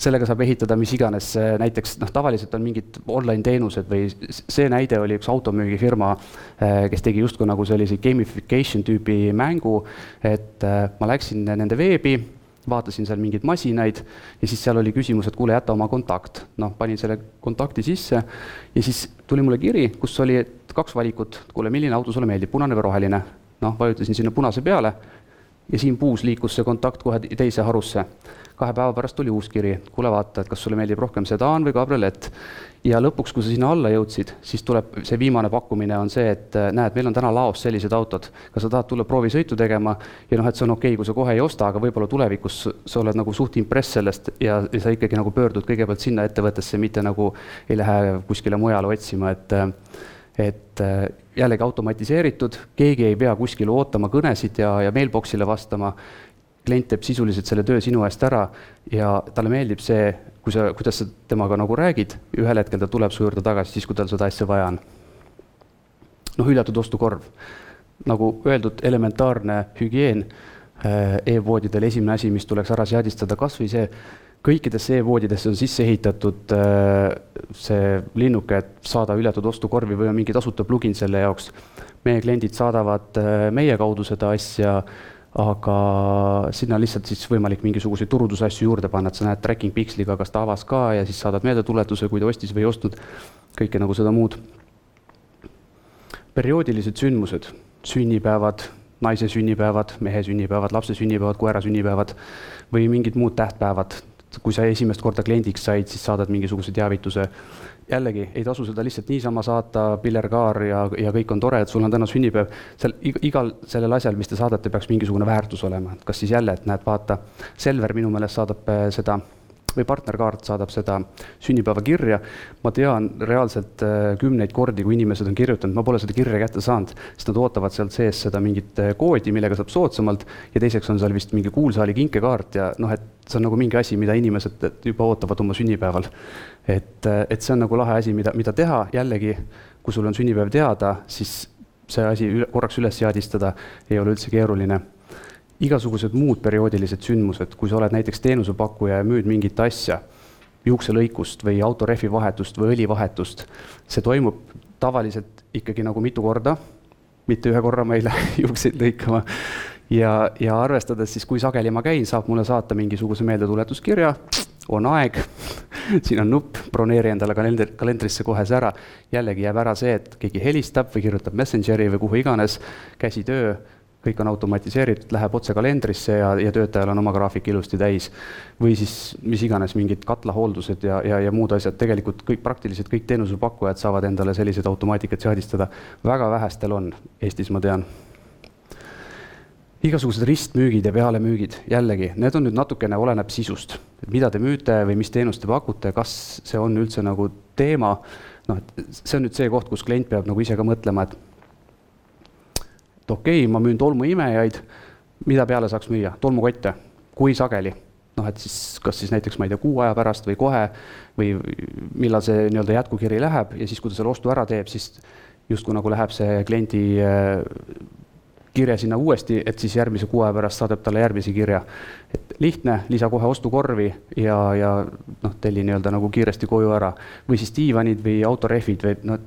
sellega saab ehitada mis iganes, näiteks noh, tavaliselt on mingid online teenused või see näide oli üks automüügifirma, eh, kes tegi justkui nagu sellise gamification tüüpi mängu, et eh, ma läksin nende veebi, vaatasin seal mingeid masinaid ja siis seal oli küsimus, et kuule, jäta oma kontakt. noh, panin selle kontakti sisse ja siis tuli mulle kiri, kus oli kaks valikut, kuule, milline auto sulle meeldib, punane või roheline. noh, vajutasin sinna punase peale ja siin puus liikus see kontakt kohe teise harusse kahe päeva pärast tuli uus kiri, kuule vaata, et kas sulle meeldib rohkem sedaan või kabriolett. ja lõpuks, kui sa sinna alla jõudsid, siis tuleb see viimane pakkumine on see, et äh, näed, meil on täna laos sellised autod, kas sa tahad tulla proovisõitu tegema? Ja noh, et see on okei okay,, kui sa kohe ei osta, aga võib-olla tulevikus sa oled nagu suht impress sellest ja, ja sa ikkagi nagu pöördud kõigepealt sinna ettevõttesse, mitte nagu ei lähe kuskile mujale otsima, et äh, et äh, jällegi automatiseeritud, keegi ei pea kuskil ootama kõnesid ja, ja mailbox'ile vastama klient teeb sisuliselt selle töö sinu eest ära ja talle meeldib see, kui sa, kuidas sa temaga nagu räägid, ühel hetkel ta tuleb su juurde tagasi, siis kui tal seda asja vaja on. noh, hüljatud ostukorv, nagu öeldud, elementaarne hügieen äh, e-poodidel esimene asi, mis tuleks ära seadistada, kas või see, kõikidesse e-poodidesse on sisse ehitatud äh, see linnuke, et saada hüljatud ostukorvi või on mingi tasuta plugin selle jaoks. meie kliendid saadavad äh, meie kaudu seda asja aga sinna lihtsalt siis võimalik mingisuguseid turundusasju juurde panna, et sa näed tracking piksliga, kas ta avas ka ja siis saadad meeldetuletuse, kui ta ostis või ei ostnud, kõike nagu seda muud. perioodilised sündmused, sünnipäevad, naise sünnipäevad, mehe sünnipäevad, lapse sünnipäevad, koera sünnipäevad või mingid muud tähtpäevad. kui sa esimest korda kliendiks said, siis saadad mingisuguse teavituse jällegi ei tasu seda lihtsalt niisama saata, pillerkaar ja, ja kõik on tore, et sul on täna sünnipäev. seal igal sellel asjal, mis te saadate, peaks mingisugune väärtus olema, et kas siis jälle, et näed, vaata, Selver minu meelest saadab äh, seda või partnerkaart saadab seda sünnipäevakirja. ma tean reaalselt äh, kümneid kordi, kui inimesed on kirjutanud, ma pole seda kirja kätte saanud, sest nad ootavad sealt sees seda mingit äh, koodi, millega saab soodsamalt ja teiseks on seal vist mingi kuulsaali kinkekaart ja noh, et see on nagu mingi asi, mida inimesed juba ootavad oma sünnipäeval. et, äh, et see on nagu lahe asi, mida, mida teha, jällegi, kui sul on sünnipäev teada, siis see asi korraks üles seadistada ei ole üldse keeruline igasugused muud perioodilised sündmused, kui sa oled näiteks teenusepakkuja ja müüd mingit asja, juukselõikust või autorehvi vahetust või õlivahetust, see toimub tavaliselt ikkagi nagu mitu korda, mitte ühe korra ma ei lähe juukseid lõikama. ja, ja arvestades siis, kui sageli ma käin, saab mulle saata mingisuguse meeldetuletuskirja, on aeg siin on nupp, broneeri endale kalender, kalendrisse kohe see ära. jällegi jääb ära see, et keegi helistab või kirjutab Messengeri või kuhu iganes, käsitöö kõik on automatiseeritud, läheb otse kalendrisse ja, ja töötajal on oma graafik ilusti täis. või siis mis iganes, mingid katlahooldused ja, ja, ja muud asjad, tegelikult kõik, praktiliselt kõik teenusepakkujad saavad endale selliseid automaatikat seadistada. väga vähestel on, Eestis ma tean. igasugused ristmüügid ja pealemüügid, jällegi, need on nüüd natukene, oleneb sisust, et mida te müüte või mis teenust te pakute, kas see on üldse nagu teema. noh, et see on nüüd see koht, kus klient peab nagu ise ka mõtlema, et et okei okay,, ma müün tolmuimejaid, mida peale saaks müüa, tolmukotte, kui sageli? Noh, et siis kas siis näiteks ma ei tea, kuu aja pärast või kohe või millal see nii-öelda jätkukiri läheb ja siis, kui ta selle ostu ära teeb, siis justkui nagu läheb see kliendi äh, kirja sinna uuesti, et siis järgmise kuu aja pärast saadab talle järgmise kirja. et lihtne, lisa kohe ostukorvi ja, ja noh, telli nii-öelda nagu kiiresti koju ära. Või siis diivanid või autorehvid või noh,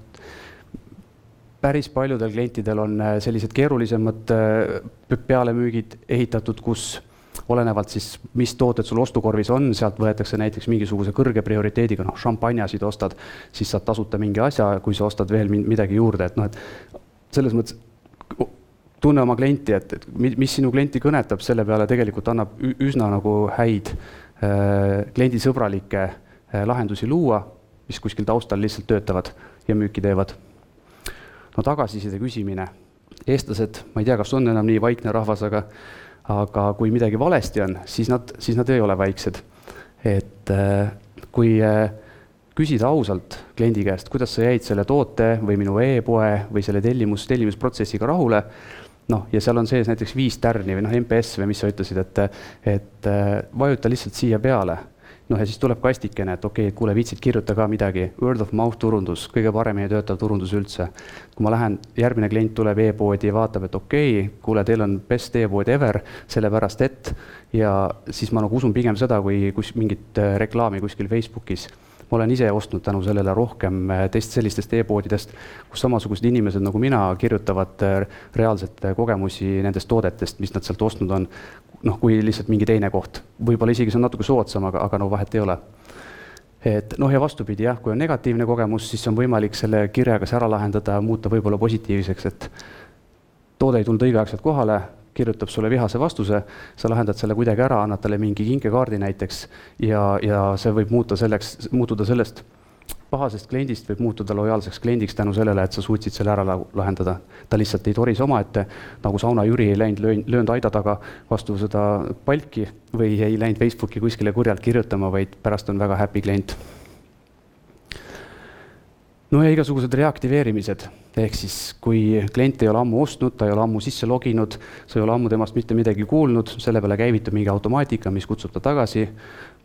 päris paljudel klientidel on äh, sellised keerulisemad äh, pealemüügid ehitatud, kus olenevalt siis, mis tooted sul ostukorvis on, sealt võetakse näiteks mingisuguse kõrge prioriteediga, noh, šampanjasid ostad, siis saad tasuta mingi asja, kui sa ostad veel midagi juurde, et noh, et selles mõttes tunne oma klienti, et, et mis sinu klienti kõnetab, selle peale tegelikult annab üsna nagu häid äh, kliendisõbralikke lahendusi luua, mis kuskil taustal lihtsalt töötavad ja müüki teevad. No tagasiside küsimine, eestlased, ma ei tea, kas on enam nii vaikne rahvas, aga aga kui midagi valesti on, siis nad, siis nad ei ole väiksed. et äh, kui äh, küsida ausalt kliendi käest, kuidas sa jäid selle toote või minu e-poe või selle tellimus, tellimusprotsessiga rahule, noh, ja seal on sees näiteks viis tärni või noh, MPS või mis sa ütlesid, et, et äh, vajuta lihtsalt siia peale noh, ja siis tuleb kastikene, et okei okay,, kuule, viitsid, kirjuta ka midagi, word of mouth turundus, kõige paremini töötav turundus üldse. kui ma lähen, järgmine klient tuleb e-poodi ja vaatab, et okei okay,, kuule, teil on best e-pood ever, sellepärast et. Ja siis ma nagu usun pigem seda, kui kus mingit äh, reklaami kuskil Facebookis ma olen ise ostnud tänu sellele rohkem äh, teist sellistest e-poodidest, kus samasugused inimesed nagu mina kirjutavad äh, reaalselt kogemusi nendest toodetest, mis nad sealt ostnud on, noh, kui lihtsalt mingi teine koht. võib-olla isegi see on natuke soodsam, aga, aga no vahet ei ole. et noh, ja vastupidi jah, kui on negatiivne kogemus, siis on võimalik selle kirjaga see ära lahendada, muuta võib-olla positiivseks, et toode ei tulnud õigeaegselt kohale, kirjutab sulle vihase vastuse, sa lahendad selle kuidagi ära, annad talle mingi kinkekaardi näiteks ja, ja see võib muuta selleks, muutuda sellest pahasest kliendist võib muutuda lojaalseks kliendiks tänu sellele, et sa suutsid selle ära lahendada. ta lihtsalt ei torise omaette, nagu sauna Jüri ei läinud löön, löönud aida taga vastu seda palki või ei läinud Facebooki kuskile kurjalt kirjutama, vaid pärast on väga happy klient. No ja igasugused reaktiveerimised, ehk siis kui klient ei ole ammu ostnud, ta ei ole ammu sisse loginud, sa ei ole ammu temast mitte midagi kuulnud, selle peale käivitub mingi automaatika, mis kutsub ta tagasi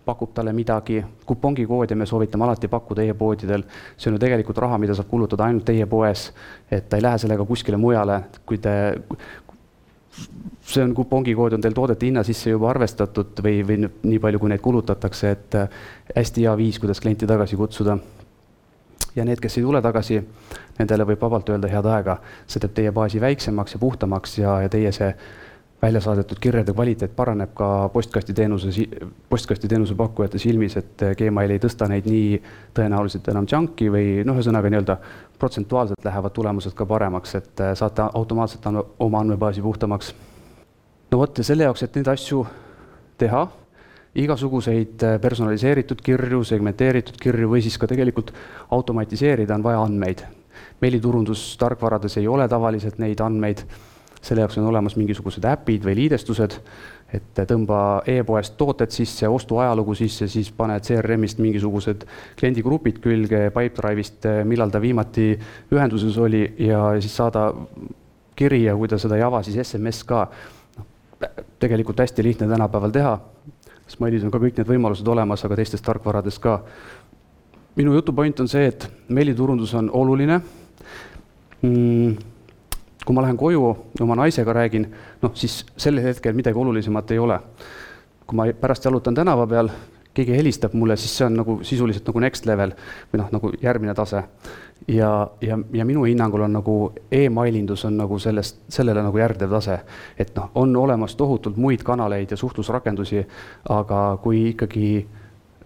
pakub talle midagi, kupongikoodi me soovitame alati pakkuda e-poodidel, see on ju tegelikult raha, mida saab kulutada ainult teie poes, et ta ei lähe sellega kuskile mujale, kui te, see on, kupongikood on teil toodete hinna sisse juba arvestatud või, või nii palju, kui neid kulutatakse, et hästi hea viis, kuidas klienti tagasi kutsuda. Ja need, kes ei tule tagasi, nendele võib vabalt öelda head aega, see teeb teie baasi väiksemaks ja puhtamaks ja, ja teie see välja saadetud kirjade kvaliteet paraneb ka postkastiteenuse, postkastiteenuse pakkujate silmis, et Gmail ei tõsta neid nii tõenäoliselt enam junk'i või noh, ühesõnaga nii-öelda protsentuaalselt lähevad tulemused ka paremaks, et saate automaatselt oma andmebaasi puhtamaks. no vot, ja selle jaoks, et neid asju teha, igasuguseid personaliseeritud kirju, segmenteeritud kirju või siis ka tegelikult automatiseerida, on vaja andmeid. meiliturundustarkvarades ei ole tavaliselt neid andmeid selle jaoks on olemas mingisugused äpid või liidestused, et tõmba e-poest tooted sisse, ostuajalugu sisse, siis pane CRM-ist mingisugused kliendigrupid külge, Pipedrive'ist, millal ta viimati ühenduses oli ja siis saada kiri ja kui ta seda ei ava, siis SMS ka. noh, tegelikult hästi lihtne tänapäeval teha. Smile'is on ka kõik need võimalused olemas, aga teistes tarkvarades ka. minu jutu point on see, et meiliturundus on oluline mm kui ma lähen koju, oma naisega räägin, noh siis sellel hetkel midagi olulisemat ei ole. kui ma pärast jalutan tänava peal, keegi helistab mulle, siis see on nagu sisuliselt nagu next level või noh, nagu järgmine tase. ja, ja, ja minu hinnangul on nagu emailindus on nagu sellest, sellele nagu järgnev tase. et noh, on olemas tohutult muid kanaleid ja suhtlusrakendusi, aga kui ikkagi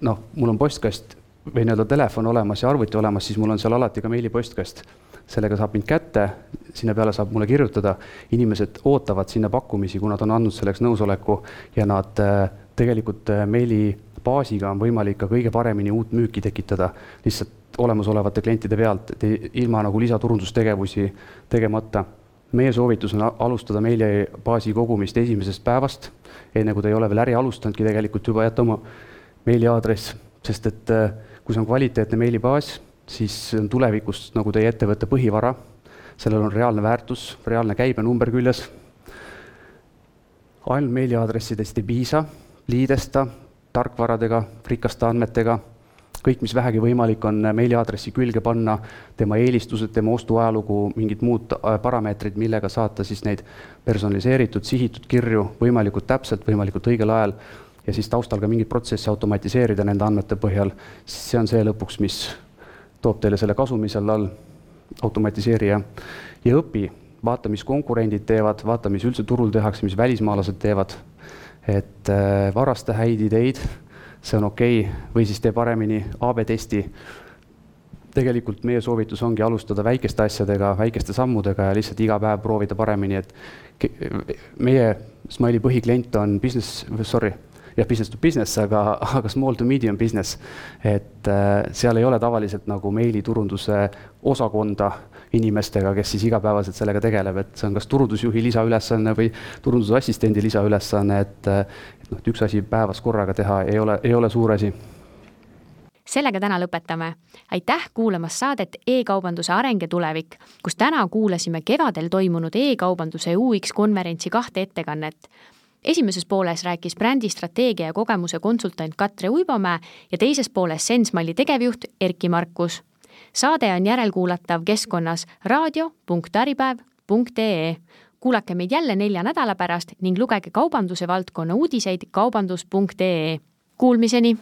noh, mul on postkast või nii-öelda telefon olemas ja arvuti olemas, siis mul on seal alati ka meilipostkast sellega saab mind kätte, sinna peale saab mulle kirjutada, inimesed ootavad sinna pakkumisi, kui nad on andnud selleks nõusoleku ja nad äh, tegelikult äh, meilibaasiga on võimalik ka kõige paremini uut müüki tekitada lihtsalt olemasolevate klientide pealt, ilma nagu lisaturundustegevusi tegemata. meie soovitus on alustada meilibaasi kogumist esimesest päevast, enne kui te ei ole veel äri alustanudki, tegelikult juba jätta oma meiliaadress, sest et äh, kui see on kvaliteetne meilibaas, siis on tulevikus nagu teie ettevõtte põhivara, sellel on reaalne väärtus, reaalne käibenumber küljes. ainult meiliaadressidest ei piisa, liidesta, tarkvaradega, rikaste andmetega. Kõik, mis vähegi võimalik on meiliaadressi külge panna, tema eelistused, tema ostuajalugu, mingid muud äh, parameetrid, millega saata siis neid personaliseeritud, sihitud kirju võimalikult täpselt, võimalikult õigel ajal ja siis taustal ka mingeid protsesse automatiseerida nende andmete põhjal, see on see lõpuks, mis toob teile selle kasumi seal all, automatiseeri ja, ja õpi, vaata, mis konkurendid teevad, vaata, mis üldse turul tehakse, mis välismaalased teevad, et äh, varasta häid ideid see on okei okay. või siis tee paremini AB testi. tegelikult meie soovitus ongi alustada väikeste asjadega, väikeste sammudega ja lihtsalt iga päev proovida paremini, et meie Smile'i põhiklient on business, sorry, jah, business to business, aga, aga small to medium business. et äh, seal ei ole tavaliselt nagu meiliturunduse osakonda inimestega, kes siis igapäevaselt sellega tegeleb, et see on kas turundusjuhi lisaülesanne või turundusassistendi lisaülesanne, et et noh, et üks asi päevas korraga teha ei ole, ei ole suur asi sellega täna lõpetame. aitäh kuulamast saadet E-kaubanduse areng ja tulevik, kus täna kuulasime kevadel toimunud e-kaubanduse UX konverentsi kahte ettekannet. esimeses pooles rääkis brändistrateegia ja kogemuse konsultant Katre Uibomäe ja teises pooles Sensmali tegevjuht Erki Markus saade on järelkuulatav keskkonnas raadio.äripäev.ee. kuulake meid jälle nelja nädala pärast ning lugege kaubanduse valdkonna uudiseid kaubandus.ee. Kuulmiseni